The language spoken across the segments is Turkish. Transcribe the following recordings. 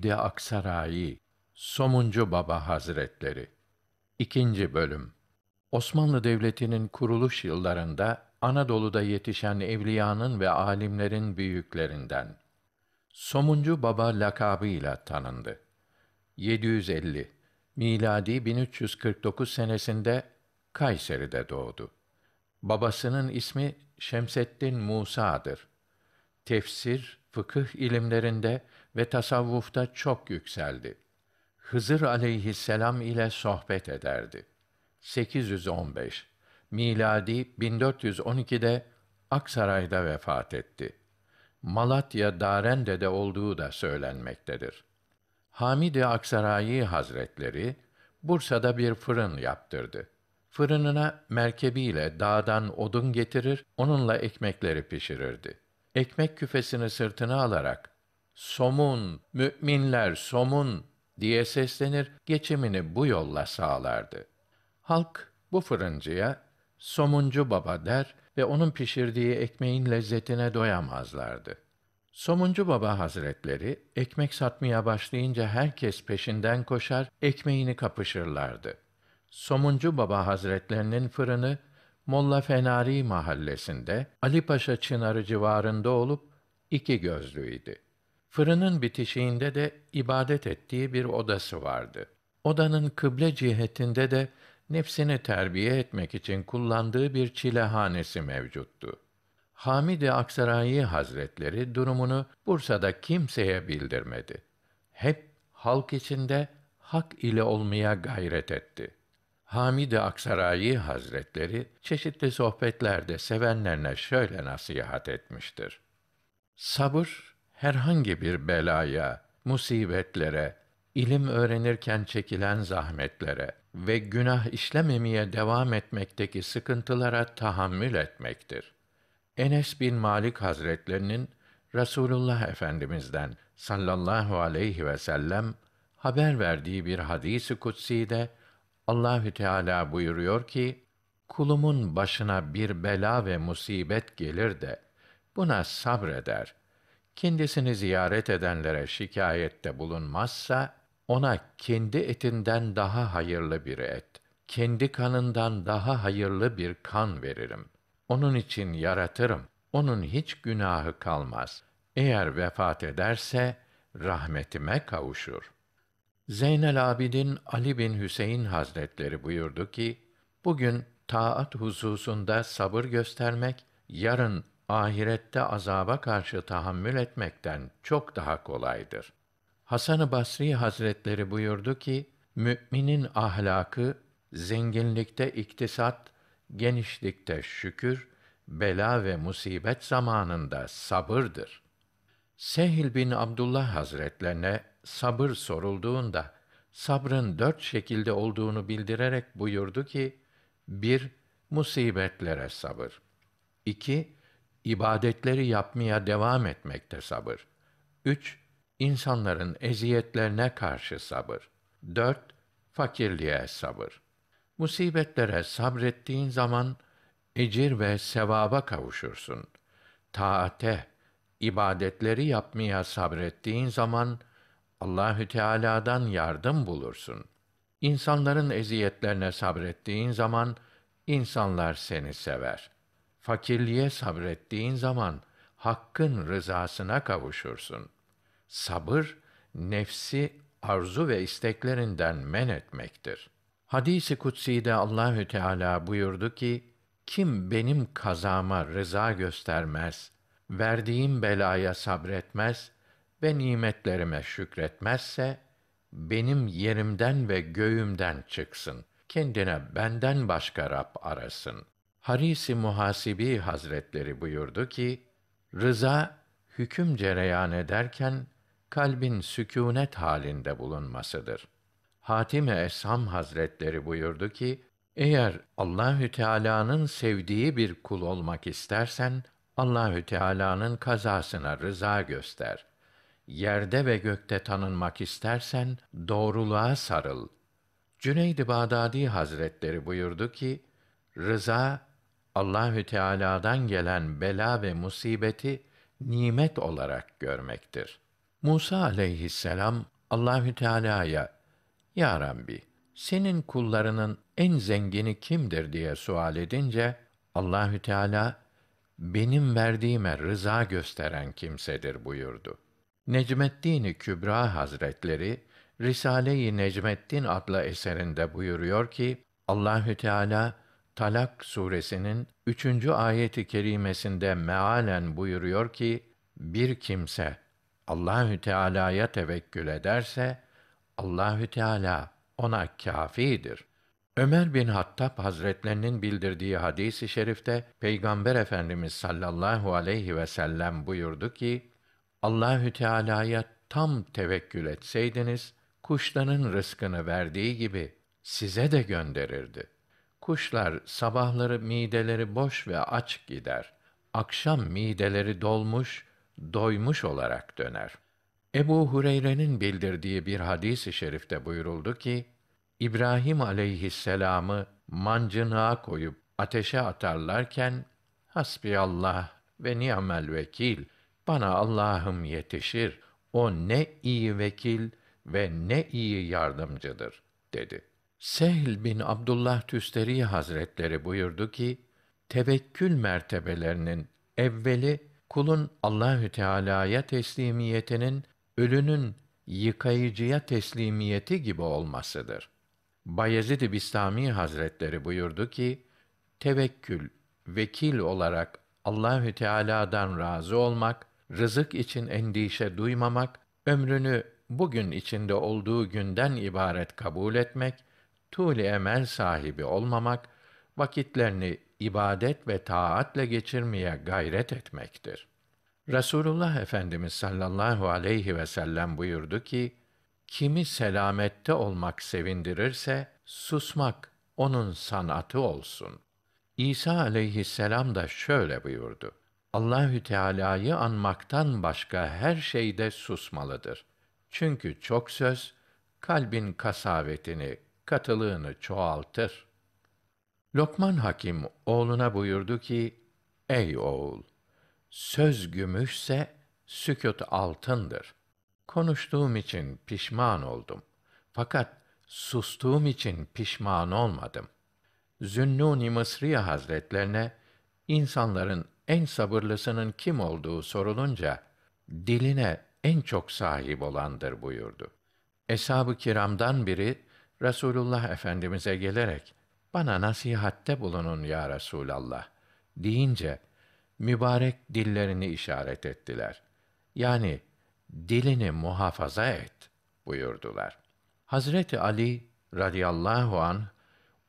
Hamidi Aksarayi Somuncu Baba Hazretleri 2. bölüm Osmanlı Devleti'nin kuruluş yıllarında Anadolu'da yetişen evliyanın ve alimlerin büyüklerinden. Somuncu Baba lakabıyla tanındı. 750 miladi 1349 senesinde Kayseri'de doğdu. Babasının ismi Şemseddin Musa'dır. Tefsir, fıkıh ilimlerinde ve tasavvufta çok yükseldi. Hızır aleyhisselam ile sohbet ederdi. 815 miladi 1412'de Aksaray'da vefat etti. Malatya Darende'de olduğu da söylenmektedir. Hamidi Aksarayi Hazretleri Bursa'da bir fırın yaptırdı. Fırınına merkebiyle dağdan odun getirir, onunla ekmekleri pişirirdi. Ekmek küfesini sırtına alarak "Somun, müminler somun!" diye seslenir, geçimini bu yolla sağlardı. Halk bu fırıncıya somuncu baba der ve onun pişirdiği ekmeğin lezzetine doyamazlardı. Somuncu Baba Hazretleri ekmek satmaya başlayınca herkes peşinden koşar, ekmeğini kapışırlardı. Somuncu Baba Hazretlerinin fırını Molla Fenari mahallesinde Ali Paşa Çınarı civarında olup iki gözlüydü. Fırının bitişiğinde de ibadet ettiği bir odası vardı. Odanın kıble cihetinde de nefsini terbiye etmek için kullandığı bir çilehanesi mevcuttu. Hamid-i Aksarayi Hazretleri durumunu Bursa'da kimseye bildirmedi. Hep halk içinde hak ile olmaya gayret etti. Hamid-i Aksarayi Hazretleri çeşitli sohbetlerde sevenlerine şöyle nasihat etmiştir. Sabır herhangi bir belaya, musibetlere, ilim öğrenirken çekilen zahmetlere ve günah işlememeye devam etmekteki sıkıntılara tahammül etmektir. Enes bin Malik Hazretlerinin Rasulullah Efendimizden sallallahu aleyhi ve sellem haber verdiği bir hadisi kutsi de Allahü Teala buyuruyor ki: Kulumun başına bir bela ve musibet gelir de buna sabreder. Kendisini ziyaret edenlere şikayette bulunmazsa ona kendi etinden daha hayırlı bir et, kendi kanından daha hayırlı bir kan veririm. Onun için yaratırım. Onun hiç günahı kalmaz. Eğer vefat ederse rahmetime kavuşur. Zeynel Abidin Ali bin Hüseyin Hazretleri buyurdu ki: Bugün taat hususunda sabır göstermek, yarın ahirette azaba karşı tahammül etmekten çok daha kolaydır. Hasan-ı Basri Hazretleri buyurdu ki, müminin ahlakı zenginlikte iktisat, genişlikte şükür, bela ve musibet zamanında sabırdır. Sehil bin Abdullah Hazretlerine sabır sorulduğunda sabrın dört şekilde olduğunu bildirerek buyurdu ki: bir musibetlere sabır. iki ibadetleri yapmaya devam etmekte sabır. Üç insanların eziyetlerine karşı sabır. Dört fakirliğe sabır. Musibetlere sabrettiğin zaman ecir ve sevaba kavuşursun. Taate, ibadetleri yapmaya sabrettiğin zaman Allahü Teala'dan yardım bulursun. İnsanların eziyetlerine sabrettiğin zaman insanlar seni sever. Fakirliğe sabrettiğin zaman hakkın rızasına kavuşursun. Sabır nefsi arzu ve isteklerinden men etmektir. Hadisi kutsi'de Allahü Teala buyurdu ki: Kim benim kazama rıza göstermez, verdiğim belaya sabretmez ve nimetlerime şükretmezse benim yerimden ve göğümden çıksın. Kendine benden başka Rab arasın. Harisi Muhasibi Hazretleri buyurdu ki, rıza hüküm cereyan ederken kalbin sükûnet halinde bulunmasıdır. Hatim-i Esham Hazretleri buyurdu ki, eğer Allahü Teala'nın sevdiği bir kul olmak istersen Allahü Teala'nın kazasına rıza göster. Yerde ve gökte tanınmak istersen doğruluğa sarıl. Cüneyd-i Bağdadi Hazretleri buyurdu ki, rıza Allahü Teala'dan gelen bela ve musibeti nimet olarak görmektir. Musa aleyhisselam Allahü Teala'ya Ya Rabbi senin kullarının en zengini kimdir diye sual edince Allahü Teala benim verdiğime rıza gösteren kimsedir buyurdu. Necmeddin Kübra Hazretleri Risale-i Necmeddin adlı eserinde buyuruyor ki Allahü Teala Talak suresinin üçüncü ayeti kerimesinde mealen buyuruyor ki bir kimse Allahü Teala'ya tevekkül ederse Allahü Teala ona kâfidir. Ömer bin Hattab Hazretlerinin bildirdiği hadisi şerifte Peygamber Efendimiz sallallahu aleyhi ve sellem buyurdu ki Allahü Teala'ya tam tevekkül etseydiniz kuşların rızkını verdiği gibi size de gönderirdi. Kuşlar sabahları mideleri boş ve aç gider. Akşam mideleri dolmuş, doymuş olarak döner. Ebu Hureyre'nin bildirdiği bir hadis-i şerifte buyuruldu ki, İbrahim aleyhisselamı mancınığa koyup ateşe atarlarken, Hasbiyallah ve ni'mel vekil, bana Allah'ım yetişir, o ne iyi vekil ve ne iyi yardımcıdır, dedi. Sehl bin Abdullah Tüsteri Hazretleri buyurdu ki, tevekkül mertebelerinin evveli kulun Allahü Teala'ya teslimiyetinin ölünün yıkayıcıya teslimiyeti gibi olmasıdır. Bayezid-i Bistami Hazretleri buyurdu ki, tevekkül, vekil olarak Allahü Teala'dan razı olmak, rızık için endişe duymamak, ömrünü bugün içinde olduğu günden ibaret kabul etmek, tûl emel sahibi olmamak, vakitlerini ibadet ve taatle geçirmeye gayret etmektir. Resulullah Efendimiz sallallahu aleyhi ve sellem buyurdu ki, kimi selamette olmak sevindirirse, susmak onun sanatı olsun. İsa aleyhisselam da şöyle buyurdu. Allahü Teala'yı anmaktan başka her şeyde susmalıdır. Çünkü çok söz kalbin kasavetini, katılığını çoğaltır. Lokman Hakim oğluna buyurdu ki: Ey oğul, söz gümüşse sükût altındır. Konuştuğum için pişman oldum. Fakat sustuğum için pişman olmadım. Zünnûn-i Mısriye Hazretlerine insanların en sabırlısının kim olduğu sorulunca diline en çok sahip olandır buyurdu. Eshab-ı kiramdan biri Resulullah Efendimize gelerek bana nasihatte bulunun ya Resulallah deyince mübarek dillerini işaret ettiler. Yani dilini muhafaza et buyurdular. Hazreti Ali radıyallahu an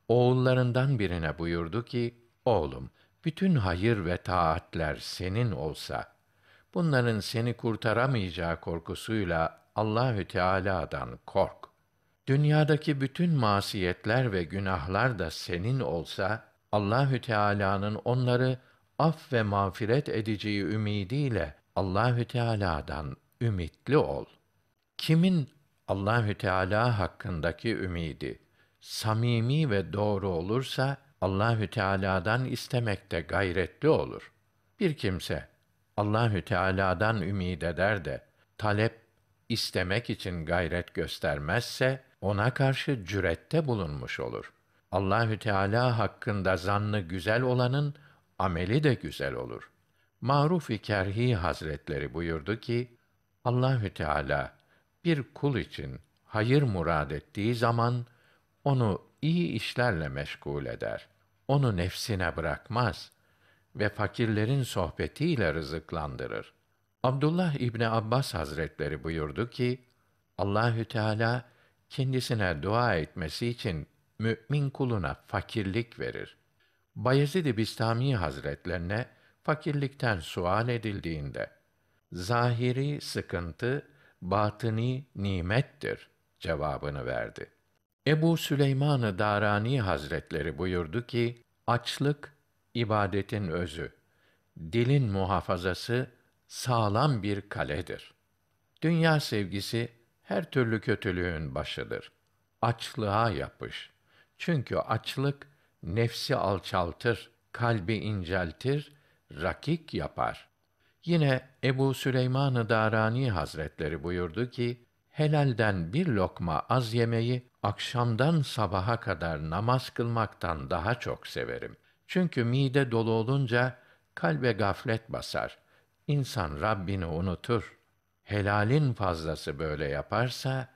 oğullarından birine buyurdu ki: Oğlum, bütün hayır ve taatler senin olsa, bunların seni kurtaramayacağı korkusuyla Allahü Teala'dan kork. Dünyadaki bütün masiyetler ve günahlar da senin olsa, Allahü Teala'nın onları af ve mağfiret edeceği ümidiyle Allahü Teala'dan ümitli ol. Kimin Allahü Teala hakkındaki ümidi samimi ve doğru olursa Allahü Teala'dan istemekte gayretli olur. Bir kimse Allahü Teala'dan ümid eder de talep istemek için gayret göstermezse ona karşı cürette bulunmuş olur. Allahü Teala hakkında zannı güzel olanın ameli de güzel olur. Maruf-i Kerhi Hazretleri buyurdu ki, Allahü Teala bir kul için hayır murad ettiği zaman onu iyi işlerle meşgul eder. Onu nefsine bırakmaz ve fakirlerin sohbetiyle rızıklandırır. Abdullah İbni Abbas Hazretleri buyurdu ki, Allahü Teala kendisine dua etmesi için mümin kuluna fakirlik verir. Bayezid-i Bistami Hazretlerine fakirlikten sual edildiğinde zahiri sıkıntı batıni nimettir cevabını verdi. Ebu Süleyman-ı Darani Hazretleri buyurdu ki açlık ibadetin özü. Dilin muhafazası sağlam bir kaledir. Dünya sevgisi her türlü kötülüğün başıdır. Açlığa yapış. Çünkü açlık nefsi alçaltır, kalbi inceltir, rakik yapar. Yine Ebu Süleyman-ı Darani Hazretleri buyurdu ki, helalden bir lokma az yemeyi akşamdan sabaha kadar namaz kılmaktan daha çok severim. Çünkü mide dolu olunca kalbe gaflet basar. İnsan Rabbini unutur. Helalin fazlası böyle yaparsa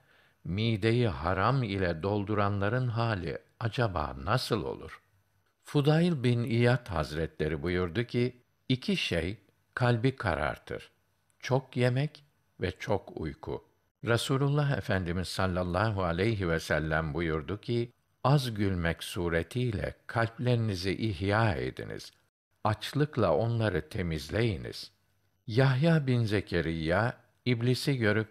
mideyi haram ile dolduranların hali acaba nasıl olur? Fudayl bin İyad Hazretleri buyurdu ki, iki şey kalbi karartır. Çok yemek ve çok uyku. Resulullah Efendimiz sallallahu aleyhi ve sellem buyurdu ki, az gülmek suretiyle kalplerinizi ihya ediniz. Açlıkla onları temizleyiniz. Yahya bin Zekeriya iblisi görüp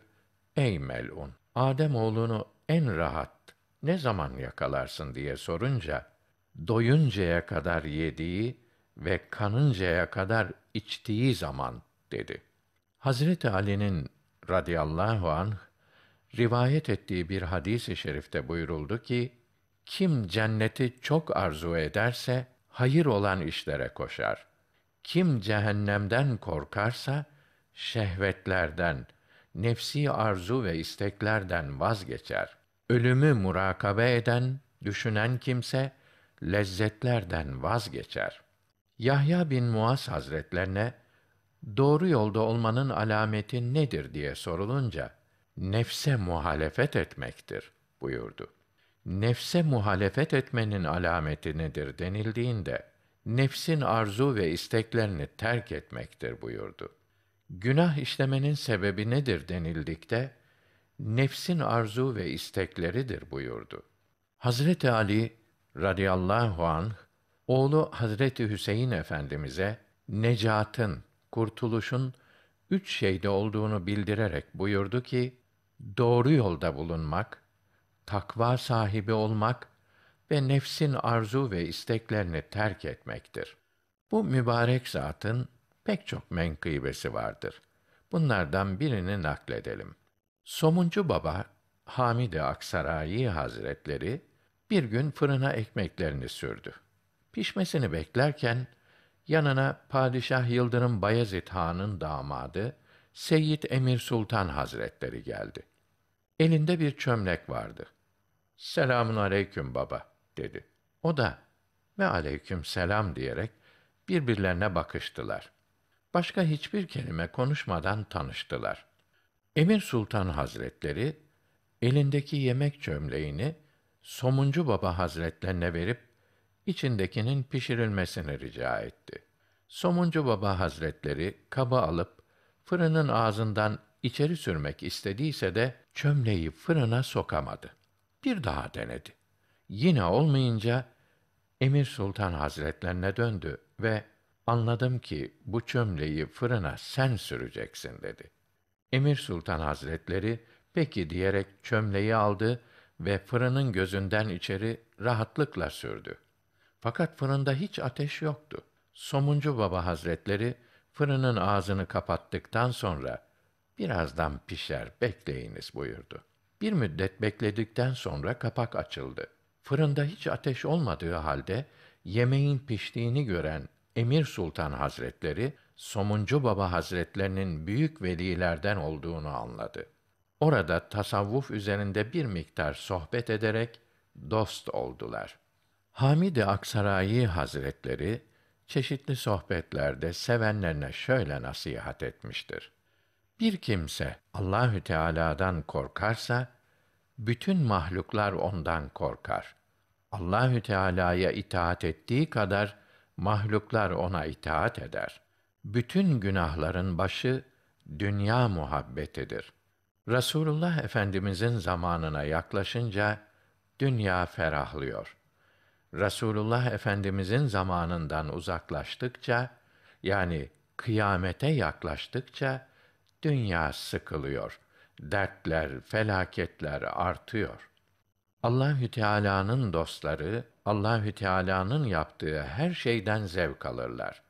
ey melun Adem oğlunu en rahat ne zaman yakalarsın diye sorunca doyuncaya kadar yediği ve kanıncaya kadar içtiği zaman dedi. Hazreti Ali'nin radıyallahu anh rivayet ettiği bir hadis-i şerifte buyuruldu ki kim cenneti çok arzu ederse hayır olan işlere koşar. Kim cehennemden korkarsa şehvetlerden, nefsi arzu ve isteklerden vazgeçer. Ölümü murakabe eden, düşünen kimse lezzetlerden vazgeçer. Yahya bin Muaz Hazretlerine doğru yolda olmanın alameti nedir diye sorulunca nefse muhalefet etmektir buyurdu. Nefse muhalefet etmenin alameti nedir denildiğinde nefsin arzu ve isteklerini terk etmektir buyurdu. Günah işlemenin sebebi nedir denildikte nefsin arzu ve istekleridir buyurdu. Hazreti Ali radıyallahu anh oğlu Hazreti Hüseyin efendimize necatın, kurtuluşun üç şeyde olduğunu bildirerek buyurdu ki doğru yolda bulunmak, takva sahibi olmak ve nefsin arzu ve isteklerini terk etmektir. Bu mübarek zatın pek çok menkıbesi vardır. Bunlardan birini nakledelim. Somuncu Baba Hamid-i Aksarayi Hazretleri bir gün fırına ekmeklerini sürdü. Pişmesini beklerken yanına Padişah Yıldırım Bayezid Han'ın damadı Seyyid Emir Sultan Hazretleri geldi. Elinde bir çömlek vardı. Selamun aleyküm baba dedi. O da ve aleyküm selam diyerek birbirlerine bakıştılar. Başka hiçbir kelime konuşmadan tanıştılar. Emir Sultan Hazretleri elindeki yemek çömleğini Somuncu Baba Hazretlerine verip içindekinin pişirilmesini rica etti. Somuncu Baba Hazretleri kaba alıp fırının ağzından içeri sürmek istediyse de çömleği fırına sokamadı. Bir daha denedi. Yine olmayınca Emir Sultan Hazretlerine döndü ve anladım ki bu çömleği fırına sen süreceksin dedi. Emir Sultan Hazretleri peki diyerek çömleği aldı ve fırının gözünden içeri rahatlıkla sürdü. Fakat fırında hiç ateş yoktu. Somuncu Baba Hazretleri fırının ağzını kapattıktan sonra birazdan pişer bekleyiniz buyurdu. Bir müddet bekledikten sonra kapak açıldı. Fırında hiç ateş olmadığı halde yemeğin piştiğini gören Emir Sultan Hazretleri Somuncu Baba Hazretlerinin büyük velilerden olduğunu anladı. Orada tasavvuf üzerinde bir miktar sohbet ederek dost oldular. Hamid-i Aksarayi Hazretleri çeşitli sohbetlerde sevenlerine şöyle nasihat etmiştir. Bir kimse Allahü Teala'dan korkarsa bütün mahluklar ondan korkar. Allahü Teala'ya itaat ettiği kadar mahluklar ona itaat eder. Bütün günahların başı dünya muhabbetidir. Rasulullah Efendimizin zamanına yaklaşınca dünya ferahlıyor. Rasulullah Efendimizin zamanından uzaklaştıkça yani kıyamete yaklaştıkça dünya sıkılıyor. Dertler, felaketler artıyor. Allahü Teala'nın dostları Allahü Teala'nın yaptığı her şeyden zevk alırlar.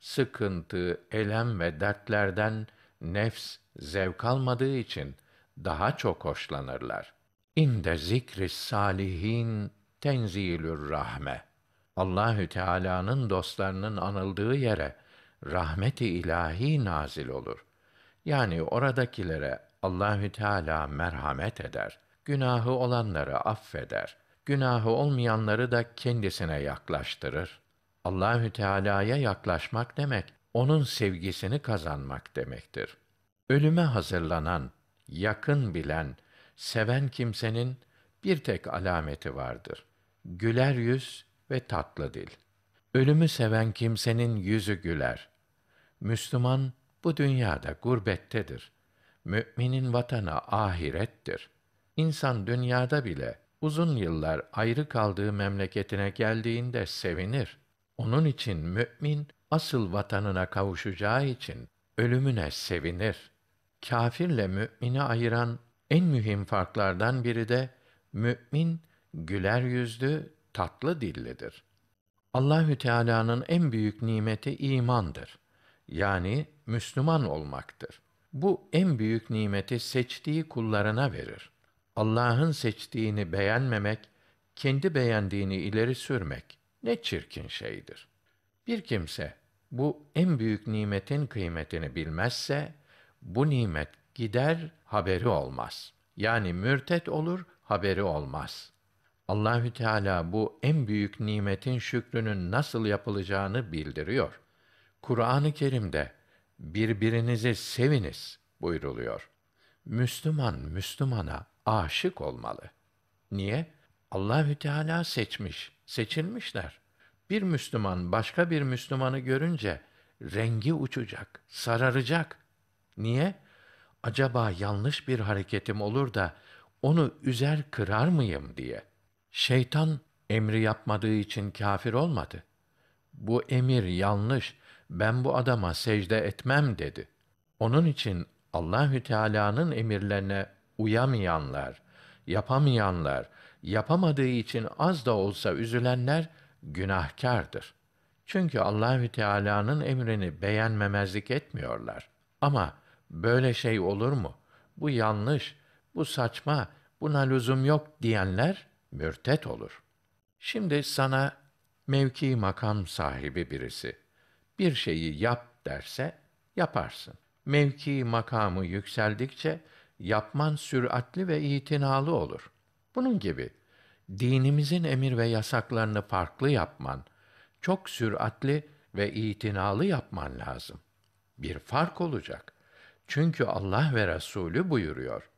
Sıkıntı, elem ve dertlerden nefs zevk almadığı için daha çok hoşlanırlar. İnde zikri salihin tenzilür rahme. Allahü Teala'nın dostlarının anıldığı yere rahmeti ilahi nazil olur. Yani oradakilere Allahü Teala merhamet eder. Günahı olanları affeder. Günahı olmayanları da kendisine yaklaştırır. Allahü Teala'ya yaklaşmak demek onun sevgisini kazanmak demektir. Ölüme hazırlanan, yakın bilen, seven kimsenin bir tek alameti vardır. Güler yüz ve tatlı dil. Ölümü seven kimsenin yüzü güler. Müslüman bu dünyada gurbettedir. Müminin vatanı ahirettir. İnsan dünyada bile uzun yıllar ayrı kaldığı memleketine geldiğinde sevinir. Onun için mümin asıl vatanına kavuşacağı için ölümüne sevinir. Kâfirle mümini ayıran en mühim farklardan biri de mümin güler yüzlü, tatlı dillidir. Allahü Teala'nın en büyük nimeti imandır. Yani Müslüman olmaktır. Bu en büyük nimeti seçtiği kullarına verir. Allah'ın seçtiğini beğenmemek, kendi beğendiğini ileri sürmek ne çirkin şeydir. Bir kimse bu en büyük nimetin kıymetini bilmezse bu nimet gider haberi olmaz. Yani mürtet olur, haberi olmaz. Allahü Teala bu en büyük nimetin şükrünün nasıl yapılacağını bildiriyor. Kur'an-ı Kerim'de birbirinizi seviniz buyruluyor. Müslüman Müslümana aşık olmalı. Niye? Allahü Teala seçmiş, seçilmişler. Bir Müslüman başka bir Müslümanı görünce rengi uçacak, sararacak. Niye? Acaba yanlış bir hareketim olur da onu üzer kırar mıyım diye. Şeytan emri yapmadığı için kâfir olmadı. Bu emir yanlış. Ben bu adama secde etmem dedi. Onun için Allahü Teala'nın emirlerine uyamayanlar, yapamayanlar, yapamadığı için az da olsa üzülenler günahkardır. Çünkü Allahü Teala'nın emrini beğenmemezlik etmiyorlar. Ama böyle şey olur mu? Bu yanlış, bu saçma, buna lüzum yok diyenler mürtet olur. Şimdi sana mevki makam sahibi birisi bir şeyi yap derse yaparsın. Mevki makamı yükseldikçe yapman süratli ve itinalı olur. Bunun gibi dinimizin emir ve yasaklarını farklı yapman, çok süratli ve itinalı yapman lazım. Bir fark olacak. Çünkü Allah ve Resulü buyuruyor.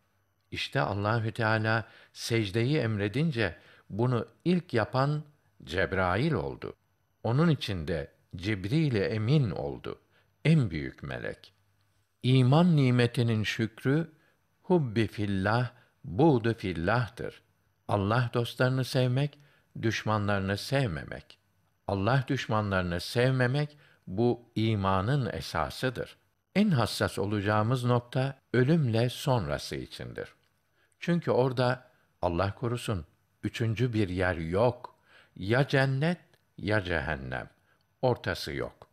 İşte Allahü Teala secdeyi emredince bunu ilk yapan Cebrail oldu. Onun için de Cibril emin oldu. En büyük melek. İman nimetinin şükrü hubbi fillah, buğdu fillah'tır. Allah dostlarını sevmek, düşmanlarını sevmemek. Allah düşmanlarını sevmemek bu imanın esasıdır. En hassas olacağımız nokta ölümle sonrası içindir. Çünkü orada Allah korusun üçüncü bir yer yok. Ya cennet ya cehennem. Ortası yok.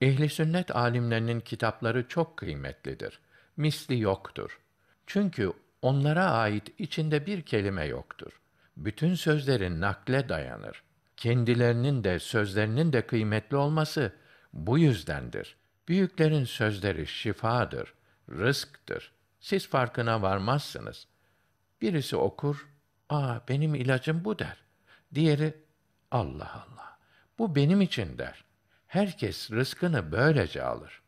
Ehli sünnet alimlerinin kitapları çok kıymetlidir. Misli yoktur. Çünkü onlara ait içinde bir kelime yoktur. Bütün sözlerin nakle dayanır. Kendilerinin de sözlerinin de kıymetli olması bu yüzdendir. Büyüklerin sözleri şifadır, rızktır. Siz farkına varmazsınız. Birisi okur, ''Aa benim ilacım bu.'' der. Diğeri, ''Allah Allah, bu benim için.'' der. Herkes rızkını böylece alır.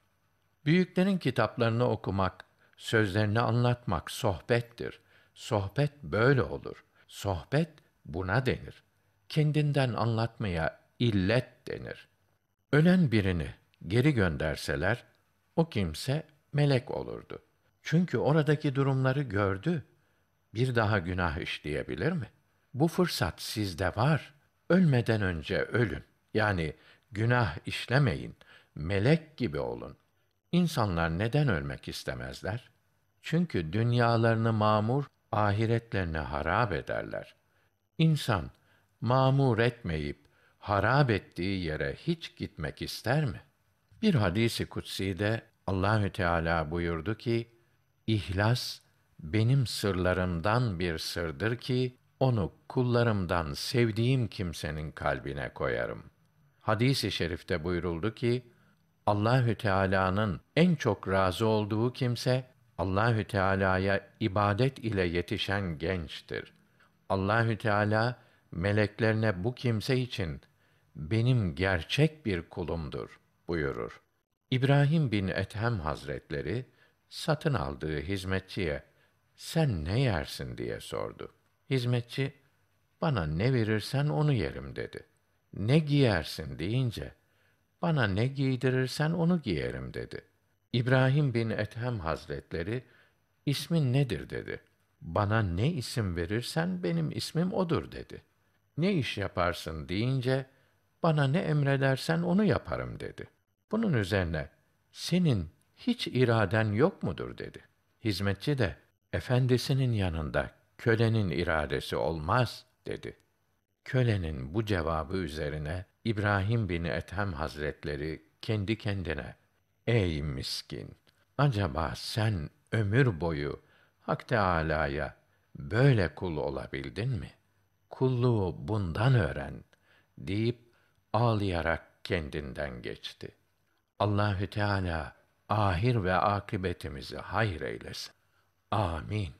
Büyüklerin kitaplarını okumak, sözlerini anlatmak sohbettir. Sohbet böyle olur. Sohbet buna denir. Kendinden anlatmaya illet denir. Ölen birini geri gönderseler, o kimse melek olurdu. Çünkü oradaki durumları gördü. Bir daha günah işleyebilir mi? Bu fırsat sizde var. Ölmeden önce ölün. Yani günah işlemeyin. Melek gibi olun. İnsanlar neden ölmek istemezler? Çünkü dünyalarını mamur, ahiretlerini harap ederler. İnsan mamur etmeyip harap ettiği yere hiç gitmek ister mi? Bir hadisi kutsi'de Allahü Teala buyurdu ki: İhlas benim sırlarımdan bir sırdır ki onu kullarımdan sevdiğim kimsenin kalbine koyarım. Hadisi şerifte buyuruldu ki Allahü Teala'nın en çok razı olduğu kimse Allahü Teala'ya ibadet ile yetişen gençtir. Allahü Teala meleklerine bu kimse için benim gerçek bir kulumdur buyurur. İbrahim bin Ethem Hazretleri satın aldığı hizmetçiye sen ne yersin diye sordu. Hizmetçi bana ne verirsen onu yerim dedi. Ne giyersin deyince bana ne giydirirsen onu giyerim dedi. İbrahim bin Ethem Hazretleri ismin nedir dedi. Bana ne isim verirsen benim ismim odur dedi. Ne iş yaparsın deyince bana ne emredersen onu yaparım dedi. Bunun üzerine senin hiç iraden yok mudur dedi. Hizmetçi de efendisinin yanında kölenin iradesi olmaz dedi. Kölenin bu cevabı üzerine İbrahim bin Ethem Hazretleri kendi kendine Ey miskin! Acaba sen ömür boyu Hak Teâlâ'ya böyle kul olabildin mi? Kulluğu bundan öğren deyip ağlayarak kendinden geçti. Allahü Teala ahir ve akıbetimizi hayır eylesin. Amin.